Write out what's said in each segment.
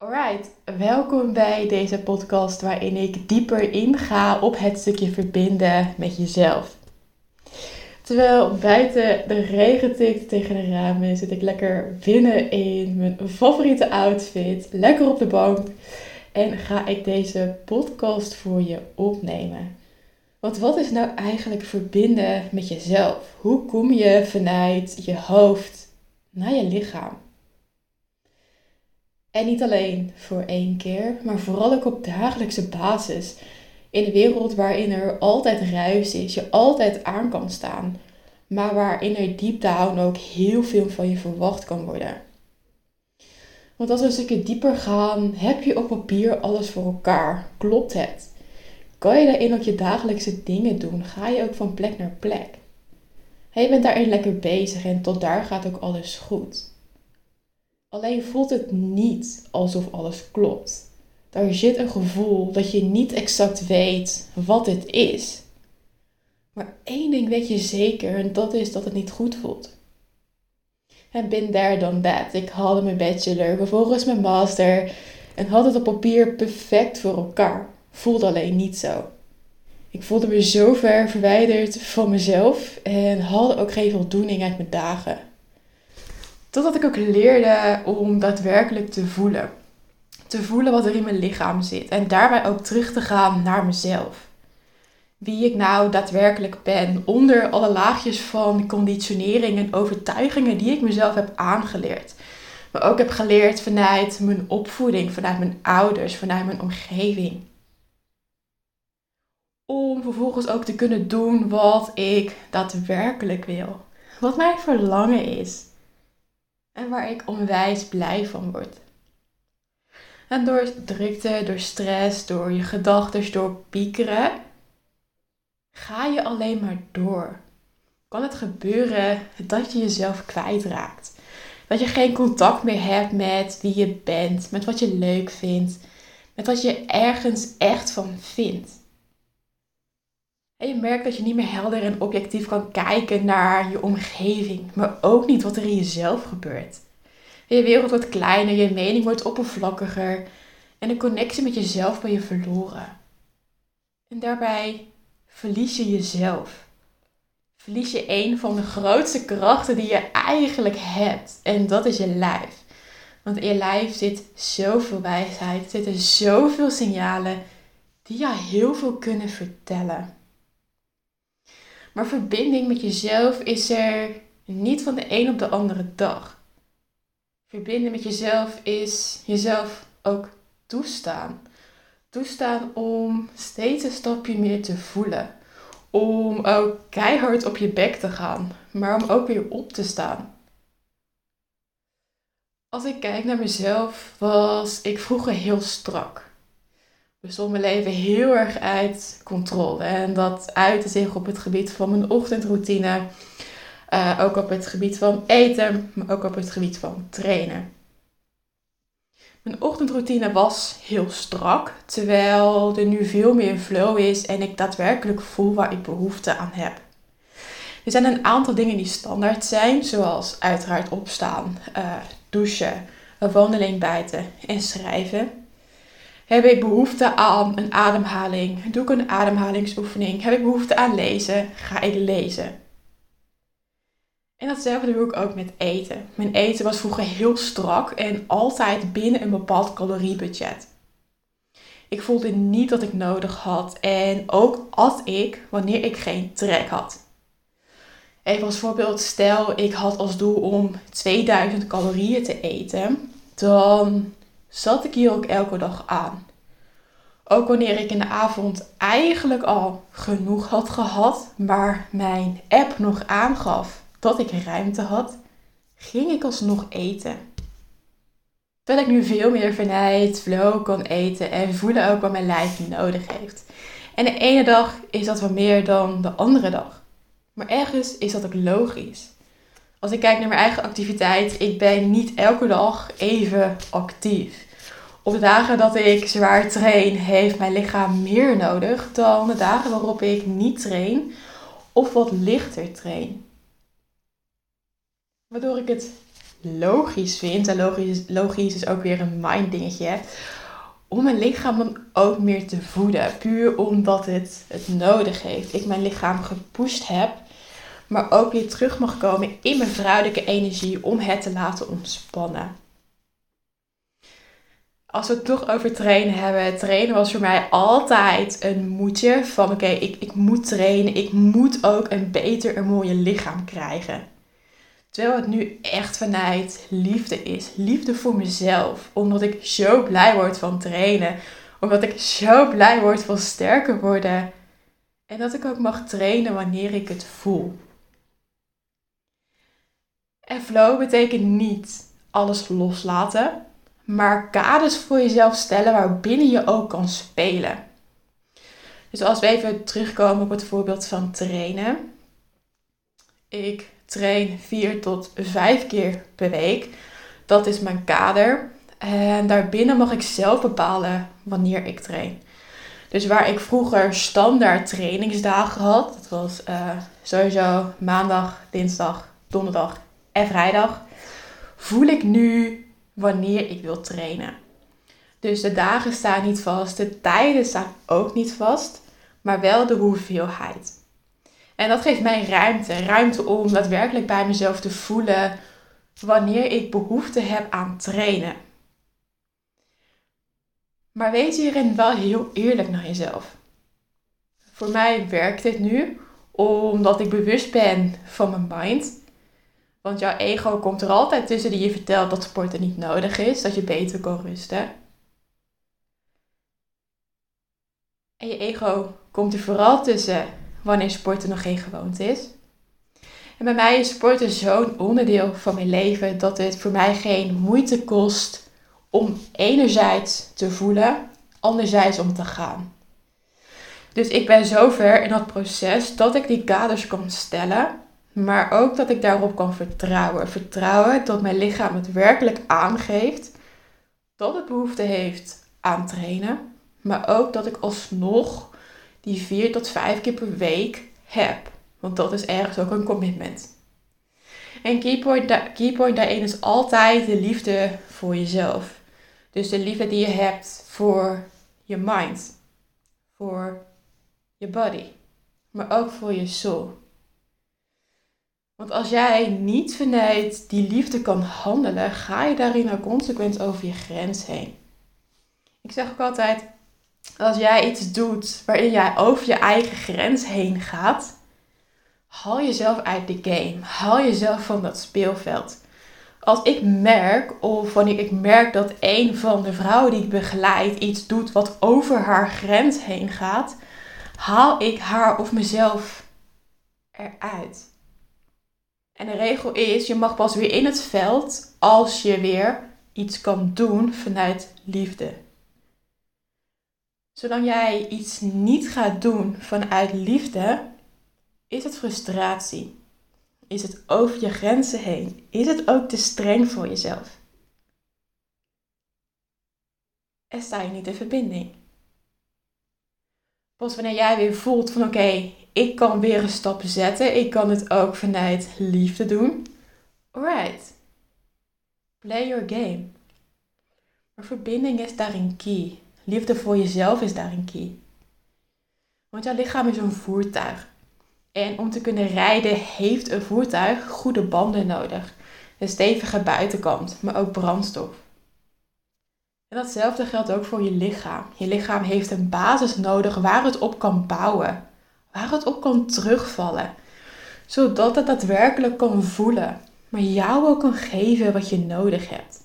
Alright, welkom bij deze podcast waarin ik dieper inga op het stukje verbinden met jezelf. Terwijl buiten de regen tikt tegen de ramen, zit ik lekker binnen in mijn favoriete outfit, lekker op de bank en ga ik deze podcast voor je opnemen. Want wat is nou eigenlijk verbinden met jezelf? Hoe kom je vanuit je hoofd naar je lichaam? En niet alleen voor één keer, maar vooral ook op dagelijkse basis. In een wereld waarin er altijd ruis is, je altijd aan kan staan, maar waarin er deep down ook heel veel van je verwacht kan worden. Want als we een stukje dieper gaan, heb je op papier alles voor elkaar? Klopt het? Kan je daarin ook je dagelijkse dingen doen? Ga je ook van plek naar plek? je bent daarin lekker bezig en tot daar gaat ook alles goed. Alleen voelt het niet alsof alles klopt. Daar zit een gevoel dat je niet exact weet wat het is. Maar één ding weet je zeker en dat is dat het niet goed voelt. En bin there dan that. Ik haalde mijn bachelor, vervolgens mijn master en had het op papier perfect voor elkaar. Voelde alleen niet zo. Ik voelde me zo ver verwijderd van mezelf en had ook geen voldoening uit mijn dagen. Totdat ik ook leerde om daadwerkelijk te voelen. Te voelen wat er in mijn lichaam zit. En daarbij ook terug te gaan naar mezelf. Wie ik nou daadwerkelijk ben. Onder alle laagjes van conditionering en overtuigingen die ik mezelf heb aangeleerd. Maar ook heb geleerd vanuit mijn opvoeding, vanuit mijn ouders, vanuit mijn omgeving. Om vervolgens ook te kunnen doen wat ik daadwerkelijk wil. Wat mijn verlangen is en waar ik onwijs blij van word. En door drukte, door stress, door je gedachten, door piekeren, ga je alleen maar door. Kan het gebeuren dat je jezelf kwijtraakt? Dat je geen contact meer hebt met wie je bent, met wat je leuk vindt, met wat je ergens echt van vindt. En je merkt dat je niet meer helder en objectief kan kijken naar je omgeving, maar ook niet wat er in jezelf gebeurt. je wereld wordt kleiner, je mening wordt oppervlakkiger en de connectie met jezelf ben je verloren. En daarbij verlies je jezelf. Verlies je een van de grootste krachten die je eigenlijk hebt. En dat is je lijf. Want in je lijf zit zoveel wijsheid, zitten zoveel signalen die je heel veel kunnen vertellen. Maar verbinding met jezelf is er niet van de een op de andere dag. Verbinden met jezelf is jezelf ook toestaan. Toestaan om steeds een stapje meer te voelen. Om ook keihard op je bek te gaan, maar om ook weer op te staan. Als ik kijk naar mezelf, was ik vroeger heel strak bestond mijn leven heel erg uit controle. En dat uitte zich op het gebied van mijn ochtendroutine. Uh, ook op het gebied van eten, maar ook op het gebied van trainen. Mijn ochtendroutine was heel strak, terwijl er nu veel meer flow is en ik daadwerkelijk voel waar ik behoefte aan heb. Er zijn een aantal dingen die standaard zijn, zoals uiteraard opstaan, uh, douchen, een wandeling buiten en schrijven. Heb ik behoefte aan een ademhaling? Doe ik een ademhalingsoefening? Heb ik behoefte aan lezen? Ga ik lezen? En datzelfde doe ik ook met eten. Mijn eten was vroeger heel strak en altijd binnen een bepaald caloriebudget. Ik voelde niet dat ik nodig had en ook at ik wanneer ik geen trek had. Even als voorbeeld, stel ik had als doel om 2000 calorieën te eten, dan zat ik hier ook elke dag aan. Ook wanneer ik in de avond eigenlijk al genoeg had gehad, maar mijn app nog aangaf dat ik ruimte had, ging ik alsnog eten. Terwijl ik nu veel meer vanuit flow kan eten en voelen ook wat mijn lijf nodig heeft. En de ene dag is dat wat meer dan de andere dag. Maar ergens is dat ook logisch. Als ik kijk naar mijn eigen activiteit, ik ben niet elke dag even actief. Op de dagen dat ik zwaar train, heeft mijn lichaam meer nodig dan de dagen waarop ik niet train of wat lichter train. Waardoor ik het logisch vind, en logisch, logisch is ook weer een mind dingetje, om mijn lichaam dan ook meer te voeden. Puur omdat het het nodig heeft. Ik mijn lichaam gepusht heb, maar ook weer terug mag komen in mijn vrouwelijke energie om het te laten ontspannen. Als we het toch over trainen hebben, trainen was voor mij altijd een moedje van oké, ik, ik moet trainen, ik moet ook een beter, een mooie lichaam krijgen. Terwijl het nu echt vanuit liefde is. Liefde voor mezelf. Omdat ik zo blij word van trainen. Omdat ik zo blij word van sterker worden. En dat ik ook mag trainen wanneer ik het voel. En flow betekent niet alles loslaten. Maar kaders voor jezelf stellen waarbinnen je ook kan spelen. Dus als we even terugkomen op het voorbeeld van trainen. Ik train vier tot vijf keer per week. Dat is mijn kader. En daarbinnen mag ik zelf bepalen wanneer ik train. Dus waar ik vroeger standaard trainingsdagen had, dat was uh, sowieso maandag, dinsdag, donderdag en vrijdag, voel ik nu wanneer ik wil trainen. Dus de dagen staan niet vast, de tijden staan ook niet vast, maar wel de hoeveelheid. En dat geeft mij ruimte. Ruimte om daadwerkelijk bij mezelf te voelen wanneer ik behoefte heb aan trainen. Maar wees hierin wel heel eerlijk naar jezelf. Voor mij werkt dit nu omdat ik bewust ben van mijn mind. Want jouw ego komt er altijd tussen die je vertelt dat sporten niet nodig is, dat je beter kan rusten. En je ego komt er vooral tussen wanneer sporten nog geen gewoonte is. En bij mij is sporten zo'n onderdeel van mijn leven dat het voor mij geen moeite kost om enerzijds te voelen, anderzijds om te gaan. Dus ik ben zover in dat proces dat ik die kaders kan stellen, maar ook dat ik daarop kan vertrouwen. Vertrouwen dat mijn lichaam het werkelijk aangeeft dat het behoefte heeft aan trainen, maar ook dat ik alsnog die vier tot vijf keer per week heb. Want dat is ergens ook een commitment. En keypoint, keypoint daarin is altijd de liefde voor jezelf. Dus de liefde die je hebt voor je mind, voor je body, maar ook voor je soul. Want als jij niet vanuit die liefde kan handelen, ga je daarin ook consequent over je grens heen. Ik zeg ook altijd, als jij iets doet waarin jij over je eigen grens heen gaat, haal jezelf uit de game. Haal jezelf van dat speelveld. Als ik merk, of wanneer ik merk dat een van de vrouwen die ik begeleid iets doet wat over haar grens heen gaat, haal ik haar of mezelf eruit. En de regel is, je mag pas weer in het veld als je weer iets kan doen vanuit liefde. Zolang jij iets niet gaat doen vanuit liefde, is het frustratie. Is het over je grenzen heen? Is het ook te streng voor jezelf? En sta je niet in verbinding. Pas wanneer jij weer voelt van oké, ik kan weer een stap zetten. Ik kan het ook vanuit liefde doen. Alright. Play your game. Maar verbinding is daarin key. Liefde voor jezelf is daarin key. Want jouw lichaam is een voertuig. En om te kunnen rijden heeft een voertuig goede banden nodig. Een stevige buitenkant, maar ook brandstof. En datzelfde geldt ook voor je lichaam. Je lichaam heeft een basis nodig waar het op kan bouwen. Waar het op kan terugvallen. Zodat het daadwerkelijk kan voelen. Maar jou ook kan geven wat je nodig hebt.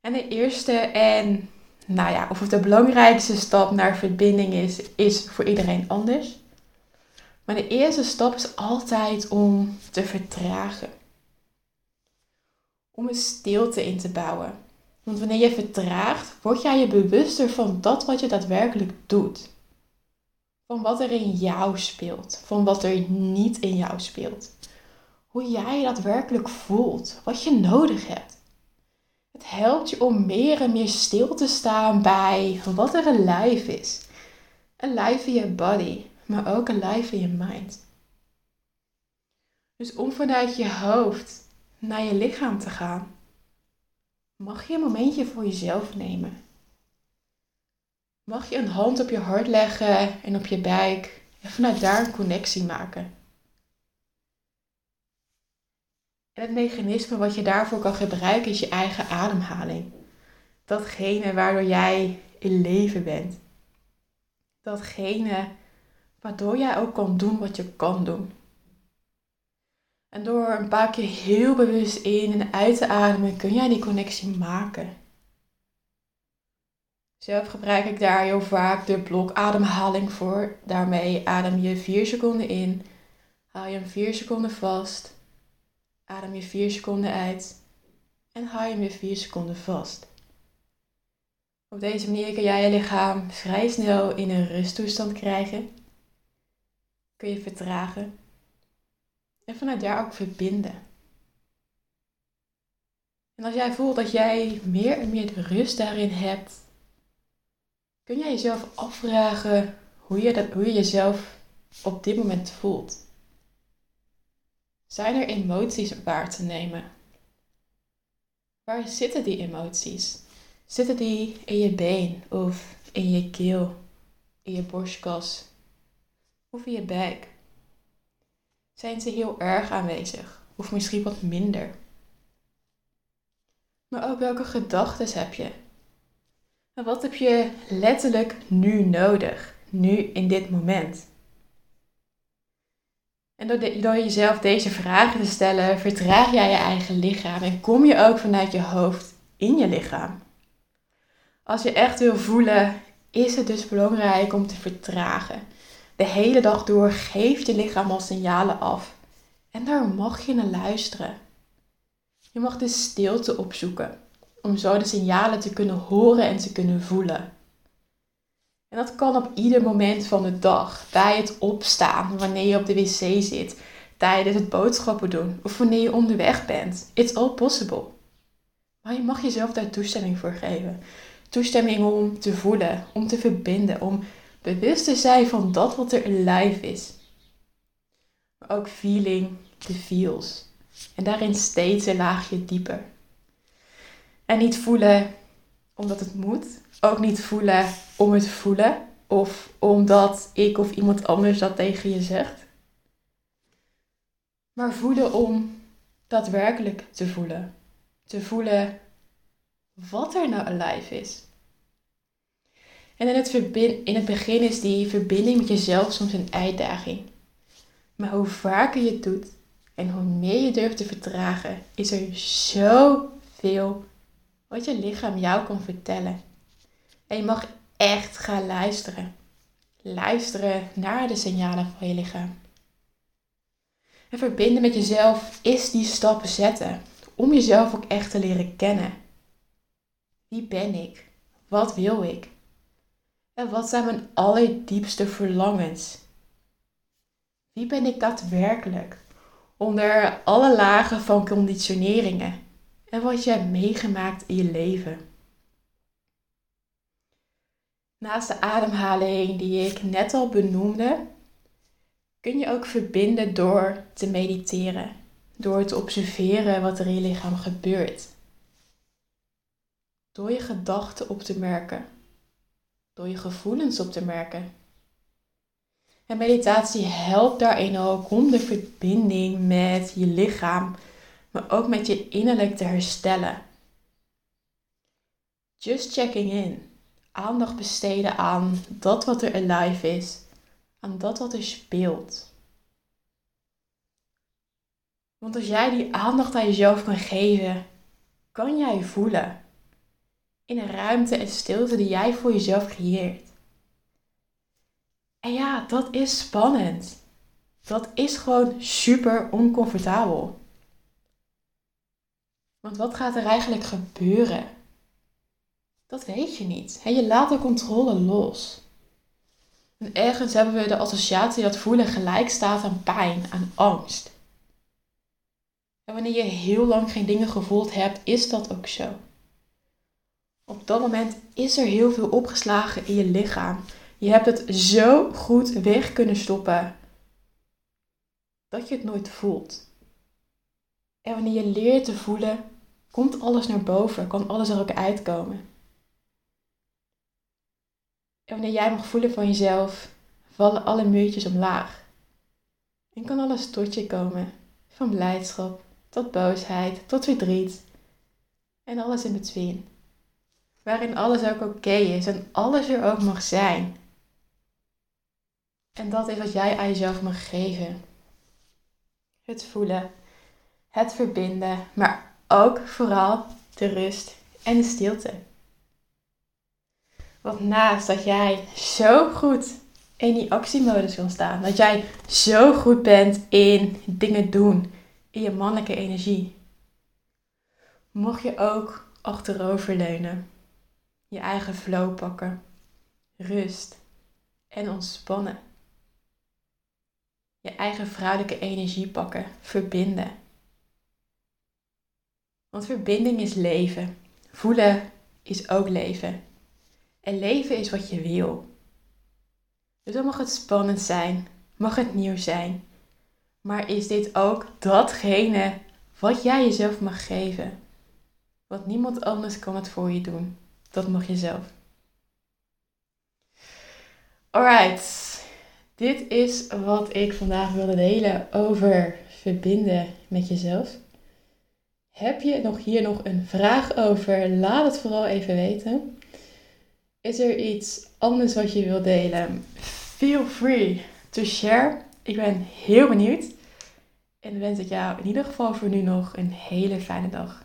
En de eerste en nou ja, of het de belangrijkste stap naar verbinding is, is voor iedereen anders. Maar de eerste stap is altijd om te vertragen. Om een stilte in te bouwen. Want wanneer je vertraagt, word jij je bewuster van dat wat je daadwerkelijk doet. Van wat er in jou speelt. Van wat er niet in jou speelt. Hoe jij je daadwerkelijk voelt. Wat je nodig hebt. Het helpt je om meer en meer stil te staan bij wat er een lijf is. Een lijf in je body, maar ook een lijf in je mind. Dus om vanuit je hoofd naar je lichaam te gaan, mag je een momentje voor jezelf nemen. Mag je een hand op je hart leggen en op je buik en vanuit daar een connectie maken. En het mechanisme wat je daarvoor kan gebruiken is je eigen ademhaling. Datgene waardoor jij in leven bent. Datgene waardoor jij ook kan doen wat je kan doen. En door een paar keer heel bewust in en uit te ademen, kun jij die connectie maken. Zelf gebruik ik daar heel vaak de blokademhaling voor. Daarmee adem je 4 seconden in, haal je hem 4 seconden vast, adem je 4 seconden uit en haal je hem weer 4 seconden vast. Op deze manier kun jij je lichaam vrij snel in een rusttoestand krijgen. Kun je vertragen en vanuit daar ook verbinden. En als jij voelt dat jij meer en meer rust daarin hebt, kun jij jezelf afvragen hoe je, dat, hoe je jezelf op dit moment voelt. Zijn er emoties waar te nemen? Waar zitten die emoties? Zitten die in je been of in je keel, in je borstkas of in je buik? Zijn ze heel erg aanwezig of misschien wat minder? Maar ook welke gedachten heb je? Wat heb je letterlijk nu nodig, nu in dit moment? En door, door jezelf deze vragen te stellen, vertraag jij je eigen lichaam en kom je ook vanuit je hoofd in je lichaam. Als je echt wil voelen, is het dus belangrijk om te vertragen. De hele dag door geeft je lichaam al signalen af. En daar mag je naar luisteren. Je mag de stilte opzoeken om zo de signalen te kunnen horen en te kunnen voelen. En dat kan op ieder moment van de dag. Bij het opstaan, wanneer je op de wc zit, tijdens het boodschappen doen of wanneer je onderweg bent. It's all possible. Maar je mag jezelf daar toestemming voor geven. Toestemming om te voelen, om te verbinden, om bewust te zijn van dat wat er in life is. Maar ook feeling the feels. En daarin steeds een laagje dieper. En niet voelen omdat het moet. Ook niet voelen om het voelen. Of omdat ik of iemand anders dat tegen je zegt. Maar voelen om daadwerkelijk te voelen. Te voelen wat er nou alive is. En in het, in het begin is die verbinding met jezelf soms een uitdaging. Maar hoe vaker je het doet en hoe meer je durft te vertragen, is er zoveel wat je lichaam jou kan vertellen. En je mag echt gaan luisteren. Luisteren naar de signalen van je lichaam. En verbinden met jezelf is die stappen zetten om jezelf ook echt te leren kennen. Wie ben ik? Wat wil ik? En wat zijn mijn allerdiepste verlangens? Wie ben ik daadwerkelijk? Onder alle lagen van conditioneringen en wat je hebt meegemaakt in je leven. Naast de ademhaling die ik net al benoemde, kun je ook verbinden door te mediteren, door te observeren wat er in je lichaam gebeurt. Door je gedachten op te merken, door je gevoelens op te merken. En meditatie helpt daarin ook om de verbinding met je lichaam maar ook met je innerlijk te herstellen. Just checking in. Aandacht besteden aan dat wat er alive is, aan dat wat er speelt. Want als jij die aandacht aan jezelf kan geven, kan jij voelen in een ruimte en stilte die jij voor jezelf creëert. En ja, dat is spannend. Dat is gewoon super oncomfortabel. Want wat gaat er eigenlijk gebeuren? Dat weet je niet. Je laat de controle los. En ergens hebben we de associatie dat voelen gelijk staat aan pijn, aan angst. En wanneer je heel lang geen dingen gevoeld hebt, is dat ook zo. Op dat moment is er heel veel opgeslagen in je lichaam. Je hebt het zo goed weg kunnen stoppen dat je het nooit voelt. En wanneer je leert te voelen, komt alles naar boven, kan alles er ook uitkomen. En wanneer jij mag voelen van jezelf, vallen alle muurtjes omlaag. En kan alles tot je komen, van blijdschap tot boosheid tot verdriet en alles in between. Waarin alles ook oké is en alles er ook mag zijn. En dat is wat jij aan jezelf mag geven. Het voelen, het verbinden, maar ook vooral de rust en de stilte. Want naast dat jij zo goed in die actiemodus kan staan, dat jij zo goed bent in dingen doen, in je mannelijke energie, mocht je ook achteroverleunen, je eigen flow pakken, rust en ontspannen. Je eigen vrouwelijke energie pakken, verbinden. Want verbinding is leven. Voelen is ook leven. En leven is wat je wil. Dus dan mag het spannend zijn, mag het nieuw zijn. Maar is dit ook datgene wat jij jezelf mag geven? Want niemand anders kan het voor je doen. Dat mag je zelf. Alright. Dit is wat ik vandaag wilde delen over verbinden met jezelf. Heb je nog hier nog een vraag over? Laat het vooral even weten. Is er iets anders wat je wilt delen? Feel free to share. Ik ben heel benieuwd. En dan wens ik jou in ieder geval voor nu nog een hele fijne dag.